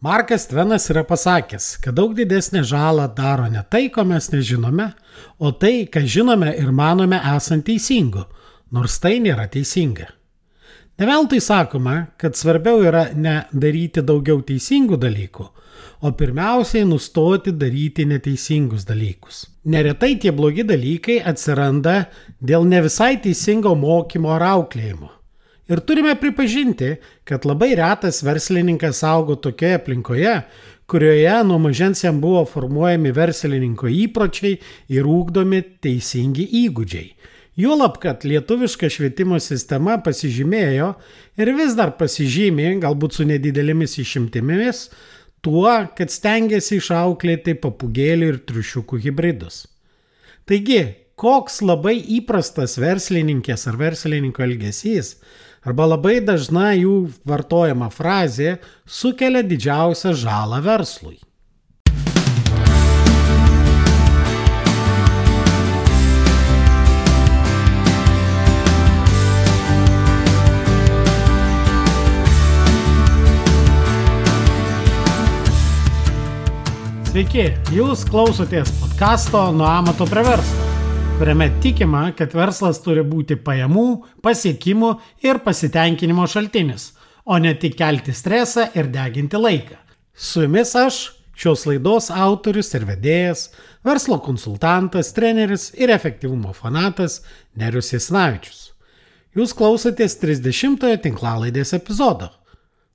Markas Tvenas yra pasakęs, kad daug didesnę žalą daro ne tai, ko mes nežinome, o tai, ką žinome ir manome esant teisingu, nors tai nėra teisinga. Neveltui sakoma, kad svarbiau yra ne daryti daugiau teisingų dalykų, o pirmiausiai nustoti daryti neteisingus dalykus. Neretai tie blogi dalykai atsiranda dėl ne visai teisingo mokymo ar auklėjimo. Ir turime pripažinti, kad labai retas verslininkas augo tokioje aplinkoje, kurioje nuo mažens jam buvo formuojami verslininko įpročiai ir ūkdomi teisingi įgūdžiai. Juolab, kad lietuviška švietimo sistema pasižymėjo ir vis dar pasižymė, galbūt su nedidelėmis išimtimis, tuo, kad stengiasi išauklėti papugėlių ir triušiukų hybridus. Taigi, koks labai įprastas verslininkės ar verslininko elgesys arba labai dažna jų vartojama frazė sukelia didžiausią žalą verslui. Sveiki, jūs klausotės podkasto Nuo amato prie verslo kuriame tikima, kad verslas turi būti pajamų, pasiekimų ir pasitenkinimo šaltinis, o ne tik kelti stresą ir deginti laiką. Su jumis aš, šios laidos autorius ir vedėjas, verslo konsultantas, treneris ir efektyvumo fanatas Nerius Jasnavičius. Jūs klausotės 30-ojo tinklalaidės epizodo.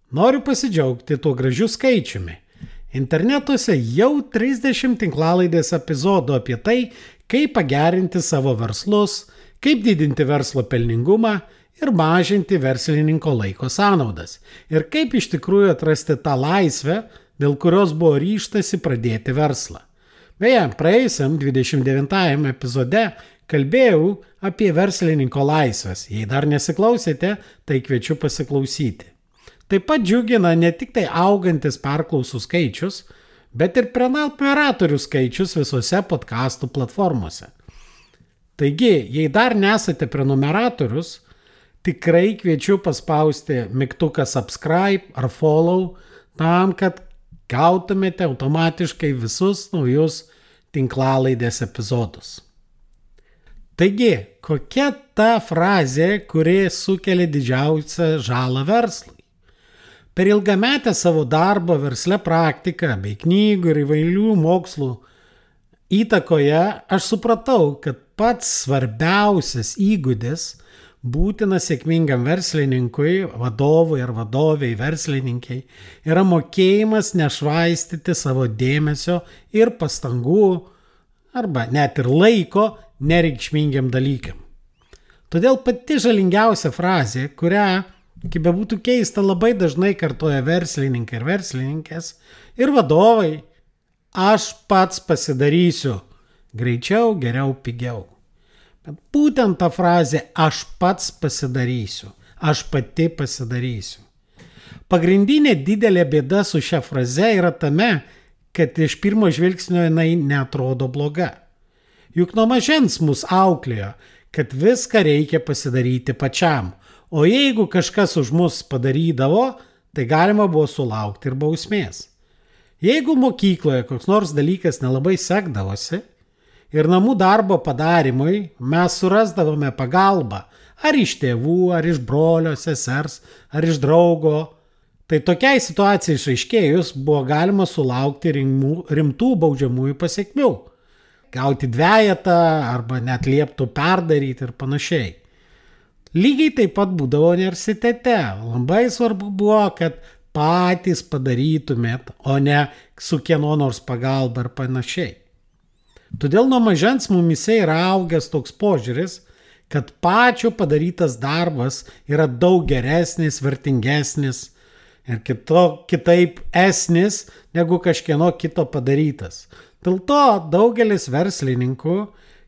Noriu pasidžiaugti tuo gražiu skaičiumi. Internetuose jau 30 tinklalaidės epizodų apie tai, kaip pagerinti savo verslus, kaip didinti verslo pelningumą ir mažinti verslininko laiko sąnaudas. Ir kaip iš tikrųjų atrasti tą laisvę, dėl kurios buvo ryštasi pradėti verslą. Beje, praėjusiam 29 epizode kalbėjau apie verslininko laisvės. Jei dar nesiklausėte, tai kviečiu pasiklausyti. Taip pat džiugina ne tik tai augantis perklausų skaičius, bet ir prenumeratorių skaičius visose podkastų platformose. Taigi, jei dar nesate prenumeratorius, tikrai kviečiu paspausti mygtuką subscribe ar follow tam, kad gautumėte automatiškai visus naujus tinklalaidės epizodus. Taigi, kokia ta frazė, kuri sukelia didžiausią žalą verslui? Per ilgametę savo darbo versle praktiką bei knygų ir įvairių mokslų įtakoje aš supratau, kad pats svarbiausias įgūdis būtinas sėkmingam verslininkui, vadovui ar vadoviai, verslininkiai, yra mokėjimas nešvaistyti savo dėmesio ir pastangų arba net ir laiko nereikšmingiam dalykam. Todėl pati žalingiausia frazė, kurią Kaip bebūtų keista, labai dažnai kartoja verslininkai ir verslininkės ir vadovai, aš pats pasidarysiu greičiau, geriau, pigiau. Bet būtent ta frazė aš pats pasidarysiu, aš pati pasidarysiu. Pagrindinė didelė bėda su šia fraze yra tame, kad iš pirmo žvilgsnio jinai netrodo bloga. Juk nuo mažens mus auklėjo, kad viską reikia pasidaryti pačiam, O jeigu kažkas už mus padarydavo, tai galima buvo sulaukti ir bausmės. Jeigu mokykloje koks nors dalykas nelabai sekdavosi ir namų darbo padarimui mes surasdavome pagalbą ar iš tėvų, ar iš brolio, sesers, ar iš draugo, tai tokiai situacijai išaiškėjus buvo galima sulaukti rimtų baudžiamųjų pasiekmių. Gauti dviejatą arba net lieptų perdaryti ir panašiai. Lygiai taip pat būdavo universitete. Labai svarbu buvo, kad patys padarytumėt, o ne su kieno nors pagalba ar panašiai. Todėl nuo mažens mumise yra augęs toks požiūris, kad pačio padarytas darbas yra daug geresnis, vertingesnis ir kito, kitaip esnis negu kažkieno kito padarytas. Dėl to daugelis verslininkų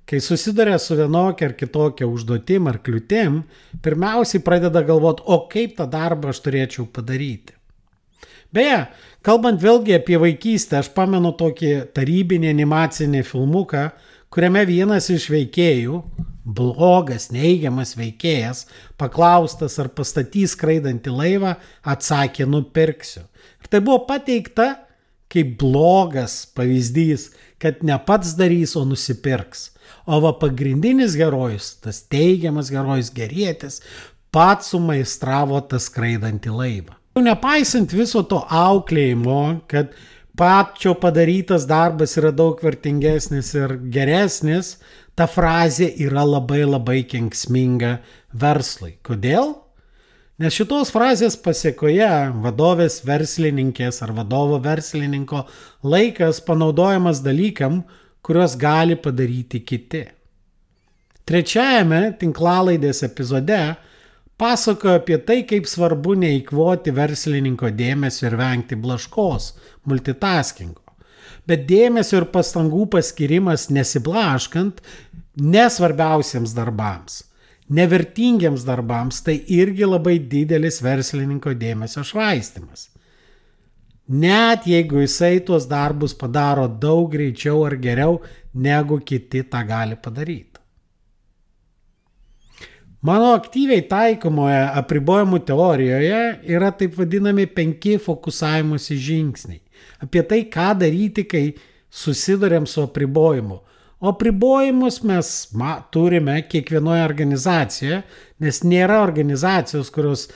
kai susiduria su vienokia ar kitokia užduotim ar kliūtim, pirmiausiai pradeda galvoti, o kaip tą darbą aš turėčiau padaryti. Beje, kalbant vėlgi apie vaikystę, aš pamenu tokį tarybinį animacinį filmuką, kuriame vienas iš veikėjų, blogas, neigiamas veikėjas, paklaustas ar pastatys skraidantį laivą, atsakė nupirksiu. Ir tai buvo pateikta kaip blogas pavyzdys, kad ne pats darys, o nusipirks. O va pagrindinis herojus, tas teigiamas herojus gerėtis, pats sumaistravo tą skraidantį laivą. Nepaisant viso to auklėjimo, kad pačio padarytas darbas yra daug vertingesnis ir geresnis, ta frazė yra labai labai kenksminga verslui. Kodėl? Nes šitos frazės pasiekoje vadovės verslininkės ar vadovo verslininko laikas panaudojamas dalykam, kuriuos gali padaryti kiti. Trečiajame tinklalaidės epizode pasakojo apie tai, kaip svarbu neįkvoti verslininko dėmesio ir vengti blaškos, multitaskingo. Bet dėmesio ir pastangų paskirimas nesiblaškant nesvarbiausiems darbams, nevertingiams darbams, tai irgi labai didelis verslininko dėmesio švaistimas. Net jeigu jisai tuos darbus padaro daug greičiau ar geriau, negu kiti tą gali padaryti. Mano aktyviai taikomoje apribojimų teorijoje yra taip vadinami penki fokusavimuose žingsniai. Apie tai, ką daryti, kai susidurėm su apribojimu. O apribojimus mes ma, turime kiekvienoje organizacijoje, nes nėra organizacijos, kurios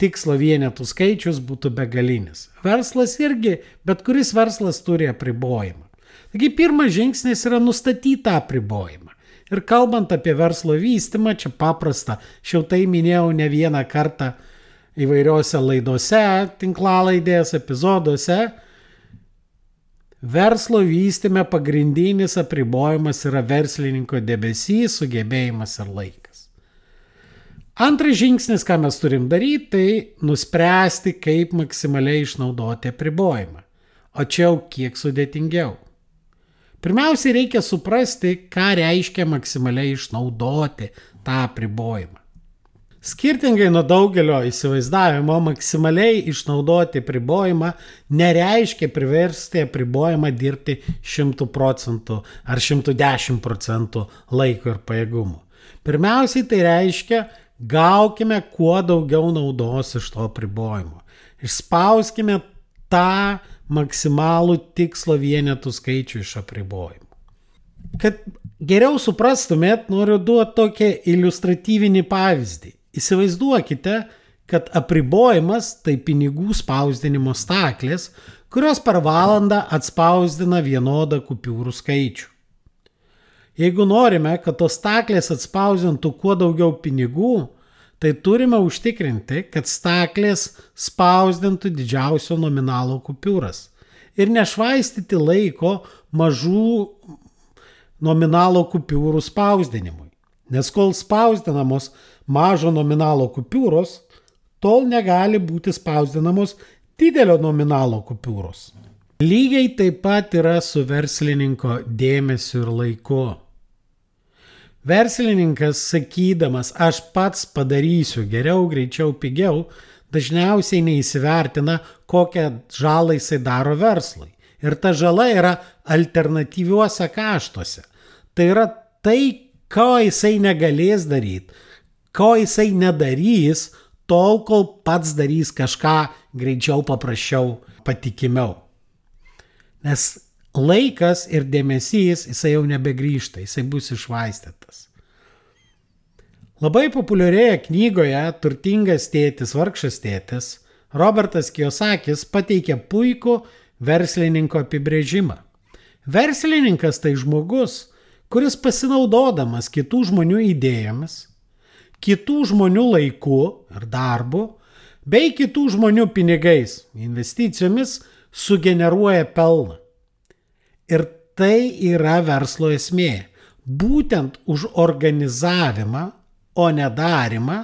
tikslo vienetų skaičius būtų begalinis. Verslas irgi, bet kuris verslas turi apribojimą. Taigi pirmas žingsnis yra nustatyti tą apribojimą. Ir kalbant apie verslo vystimą, čia paprasta, aš jau tai minėjau ne vieną kartą įvairiuose laidose, tinklalaidės epizoduose. Verslo vystime pagrindinis apribojimas yra verslininko debesys, sugebėjimas ir laikas. Antras žingsnis, ką mes turim daryti, tai nuspręsti, kaip maksimaliai išnaudoti apribojimą. O čia jau kiek sudėtingiau. Pirmiausiai reikia suprasti, ką reiškia maksimaliai išnaudoti tą apribojimą. Skirtingai nuo daugelio įsivaizdavimo, maksimaliai išnaudoti apribojimą nereiškia priversti apribojimą dirbti 100 procentų ar 110 procentų laiko ir pajėgumų. Pirmiausiai tai reiškia, gaukime kuo daugiau naudos iš to apribojimo. Išspauskime tą maksimalų tikslo vienetų skaičių iš apribojimų. Kad geriau suprastumėt, noriu duoti tokį iliustratyvinį pavyzdį. Įsivaizduokite, kad apribojimas tai pinigų spausdinimo staklės, kurios per valandą atspausdina vienodą kupiūrų skaičių. Jeigu norime, kad tos staklės atspausdintų kuo daugiau pinigų, tai turime užtikrinti, kad staklės spausdintų didžiausio nominalo kupiūras ir nešvaistyti laiko mažų nominalo kupiūrų spausdinimui. Nes kol spausdinamos mažo nominalo kupiūros, tol negali būti spausdinamos didelio nominalo kupiūros. Lygiai taip pat yra su verslininko dėmesiu ir laiku. Verslininkas sakydamas, aš pats padarysiu geriau, greičiau, pigiau, dažniausiai neįsivertina, kokią žalą jisai daro verslui. Ir ta žala yra alternatyviuose kaštuose. Tai yra tai, ko jisai negalės daryti, ko jisai nedarys, tol, kol pats darys kažką greičiau, paprasčiau, patikimiau. Nes laikas ir dėmesys jisai jau nebegrįžta, jisai bus išvaistytas. Labai populiarioje knygoje Turtingas tėtis, vargšas tėtis Robertas Kiosakis pateikia puikų verslininko apibrėžimą. Verslininkas tai žmogus, kuris pasinaudodamas kitų žmonių idėjomis, kitų žmonių laiku ir darbu, bei kitų žmonių pinigais, investicijomis sugeneruoja pelną. Ir tai yra verslo esmė. Būtent už organizavimą, o nedarimą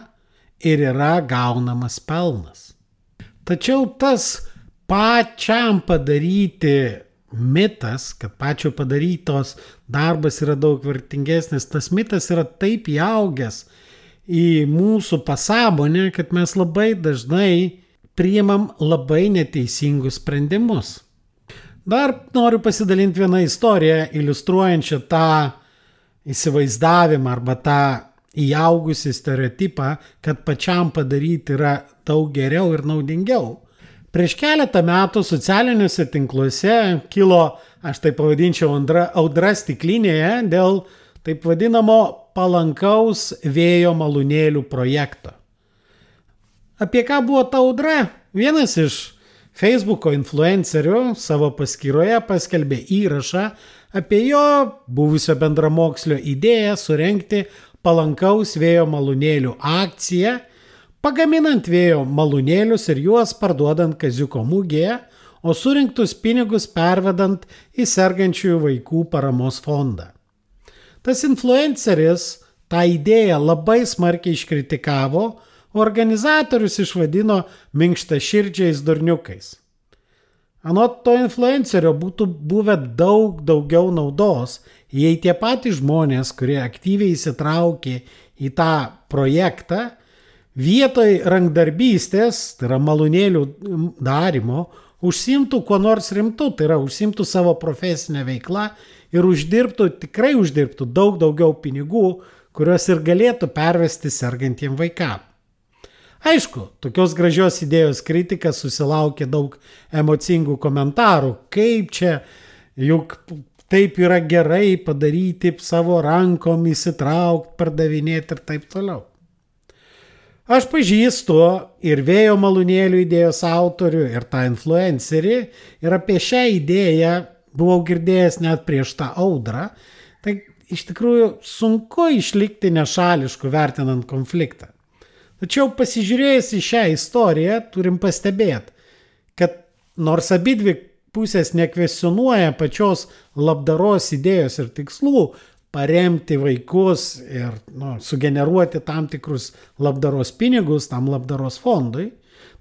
ir yra gaunamas pelnas. Tačiau tas pačiam padaryti mitas, kad pačio padarytos darbas yra daug vertingesnis, tas mitas yra taip įaugęs į mūsų pasąmonę, kad mes labai dažnai priimam labai neteisingus sprendimus. Dar noriu pasidalinti vieną istoriją, iliustruojančią tą įsivaizdavimą arba tą įaugusi stereotipą, kad pačiam padaryti yra daug geriau ir naudingiau. Prieš keletą metų socialiniuose tinkluose kilo, aš tai pavadinčiau, audra, audra stiklinėje dėl taip vadinamo palankaus vėjo malūnėlių projekto. Apie ką buvo ta audra? Vienas iš Facebooko influencerių savo paskyroje paskelbė įrašą apie jo buvusio bendramokslio idėją surenkti palankaus vėjo malūnėlių akciją, pagaminant vėjo malūnėlius ir juos parduodant kaziuko mūgėje, o surinktus pinigus pervedant į sergančiųjų vaikų paramos fondą. Tas influenceris tą idėją labai smarkiai iškritikavo, organizatorius išvadino minkšta širdžiais durniukais. Anot to influencerio būtų buvę daug daugiau naudos, jei tie patys žmonės, kurie aktyviai įsitraukė į tą projektą, vietoj rankdarbystės, tai yra malūnėlių darimo, užsimtų kuo nors rimtu, tai yra užsimtų savo profesinę veiklą ir uždirbtų, tikrai uždirbtų daug daugiau pinigų, kuriuos ir galėtų pervesti sergantiem vaikam. Aišku, tokios gražios idėjos kritika susilaukė daug emocingų komentarų, kaip čia, juk taip yra gerai padaryti savo rankom, įsitraukti, pardavinėti ir taip toliau. Aš pažįstu ir vėjo malūnėlių idėjos autorių, ir tą influencerį, ir apie šią idėją buvau girdėjęs net prieš tą audrą. Tai iš tikrųjų sunku išlikti nešališku vertinant konfliktą. Tačiau pasižiūrėjus į šią istoriją, turim pastebėti, kad nors abi dvi pusės nekvesionuoja pačios labdaros idėjos ir tikslų paremti vaikus ir nu, sugeneruoti tam tikrus labdaros pinigus tam labdaros fondui,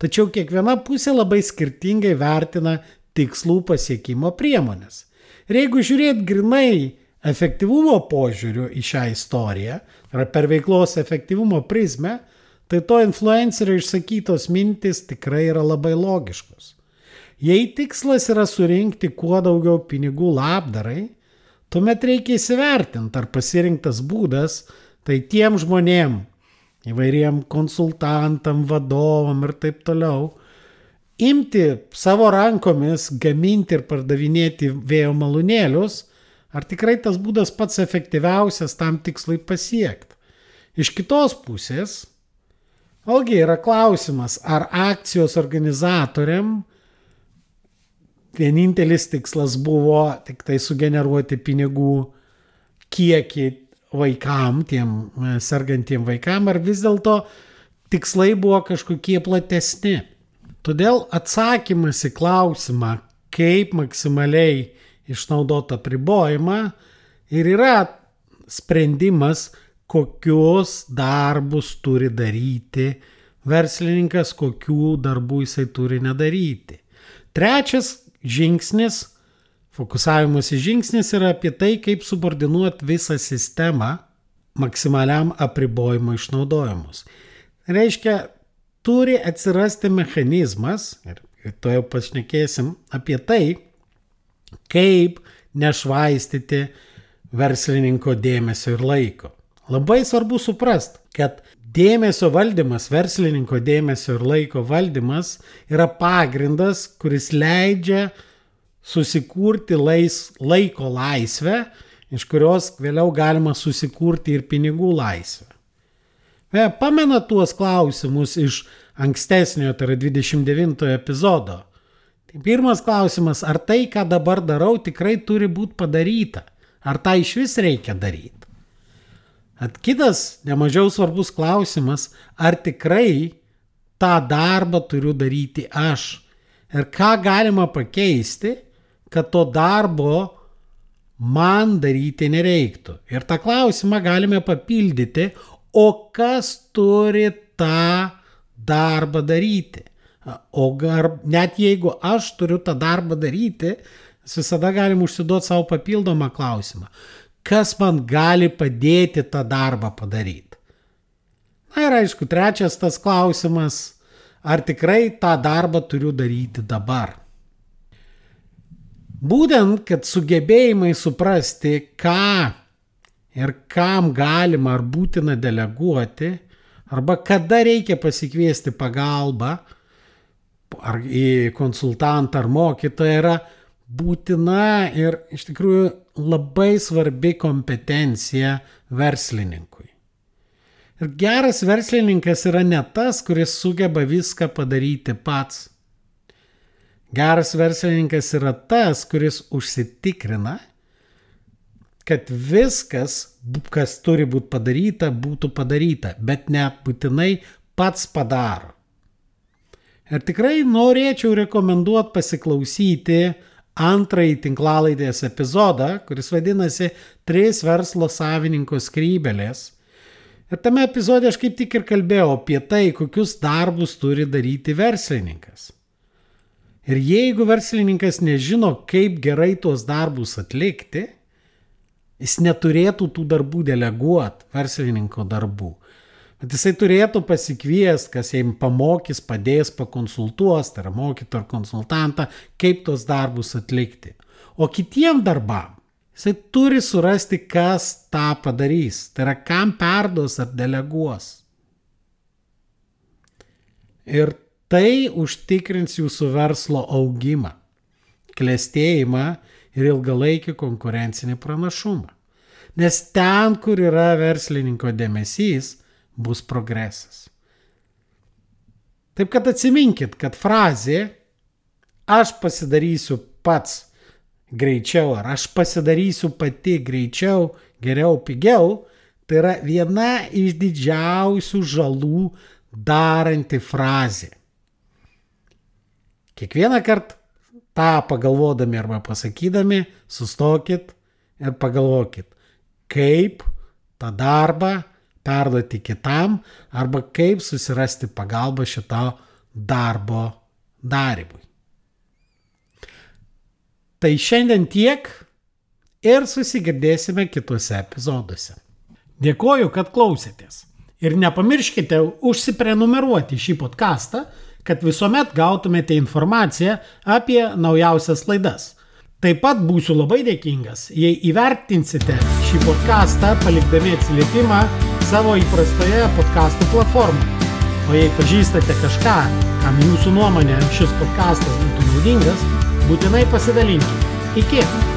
tačiau kiekviena pusė labai skirtingai vertina tikslų pasiekimo priemonės. Ir jeigu žiūrėt grinai efektyvumo požiūriu į šią istoriją, ar per veiklos efektyvumo prizmę, tai to influencerio išsakytos mintis tikrai yra labai logiškos. Jei tikslas yra surinkti kuo daugiau pinigų labdarai, tuomet reikia įsivertinti, ar pasirinktas būdas tai tiem žmonėm, įvairiem konsultantam, vadovam ir taip toliau, imti savo rankomis, gaminti ir pardavinėti vėjo malūnėlius, ar tikrai tas būdas pats efektyviausias tam tikslui pasiekti. Iš kitos pusės, Vėlgi yra klausimas, ar akcijos organizatoriam vienintelis tikslas buvo tik tai sugeneruoti pinigų kiekį vaikam, tiem e, sergantiem vaikam, ar vis dėlto tikslai buvo kažkokie platesni. Todėl atsakymas į klausimą, kaip maksimaliai išnaudota pribojimą ir yra sprendimas, kokius darbus turi daryti verslininkas, kokių darbų jisai turi nedaryti. Trečias žingsnis, fokusavimuose žingsnis yra apie tai, kaip subordinuoti visą sistemą maksimaliam apribojimo išnaudojimus. Reiškia, turi atsirasti mechanizmas, ir to jau pašnekėsim, apie tai, kaip nešvaistyti verslininko dėmesio ir laiko. Labai svarbu suprast, kad dėmesio valdymas, verslininko dėmesio ir laiko valdymas yra pagrindas, kuris leidžia susikurti lais, laiko laisvę, iš kurios vėliau galima susikurti ir pinigų laisvę. Be, pamena tuos klausimus iš ankstesnio, tai yra 29 epizodo. Tai pirmas klausimas, ar tai, ką dabar darau, tikrai turi būti padaryta? Ar tą iš vis reikia daryti? At kitas nemažiau svarbus klausimas, ar tikrai tą darbą turiu daryti aš ir ką galima pakeisti, kad to darbo man daryti nereiktų. Ir tą klausimą galime papildyti, o kas turi tą darbą daryti. O gar, net jeigu aš turiu tą darbą daryti, visada galim užsiduoti savo papildomą klausimą kas man gali padėti tą darbą padaryti. Na ir aišku, trečias tas klausimas, ar tikrai tą darbą turiu daryti dabar. Būtent, kad sugebėjimai suprasti, ką ir kam galima ar būtina deleguoti, arba kada reikia pasikviesti pagalbą, ar į konsultantą ar mokytoją yra būtina ir iš tikrųjų labai svarbi kompetencija verslininkui. Ir geras verslininkas yra ne tas, kuris sugeba viską padaryti pats. Geras verslininkas yra tas, kuris užsitikrina, kad viskas, kas turi būti padaryta, būtų padaryta, bet net būtinai pats padaro. Ir tikrai norėčiau rekomenduoti pasiklausyti antrąjį tinklalaidės epizodą, kuris vadinasi Trys verslo savininko skrybelės. Ir tame epizode aš kaip tik ir kalbėjau apie tai, kokius darbus turi daryti verslininkas. Ir jeigu verslininkas nežino, kaip gerai tuos darbus atlikti, jis neturėtų tų darbų deleguoti, verslininko darbų. Bet jisai turėtų pasikviesti, kas jam pamokys, padės, pakonsultuos, tai yra mokytą ar konsultantą, kaip tos darbus atlikti. O kitiem darbam jisai turi surasti, kas tą padarys. Tai yra, kam perduos ar deleguos. Ir tai užtikrins jūsų verslo augimą, klėstėjimą ir ilgalaikį konkurencinį pranašumą. Nes ten, kur yra verslininko dėmesys, bus progresas. Taip kad atsiminkit, kad frazė aš pasidarysiu pats greičiau ar aš pasidarysiu pati greičiau, geriau, pigiau, tai yra viena iš didžiausių žalų daranti frazė. Kiekvieną kartą tą pagalvodami arba pasakydami, sustokit ir pagalvokit, kaip tą darbą perduoti kitam arba kaip susirasti pagalbą šito darbo darimui. Tai šiandien tiek ir susigirdėsime kituose epizoduose. Dėkoju, kad klausėtės. Ir nepamirškite užsiprenumeruoti šį podcastą, kad visuomet gautumėte informaciją apie naujausias laidas. Taip pat būsiu labai dėkingas, jei įvertinsite šį podcastą palikdami atsiliepimą savo įprastoje podkastų platformoje. O jei pažįstate kažką, kam jūsų nuomonė šis podkastas būtų naudingas, būtinai pasidalinkite. Iki!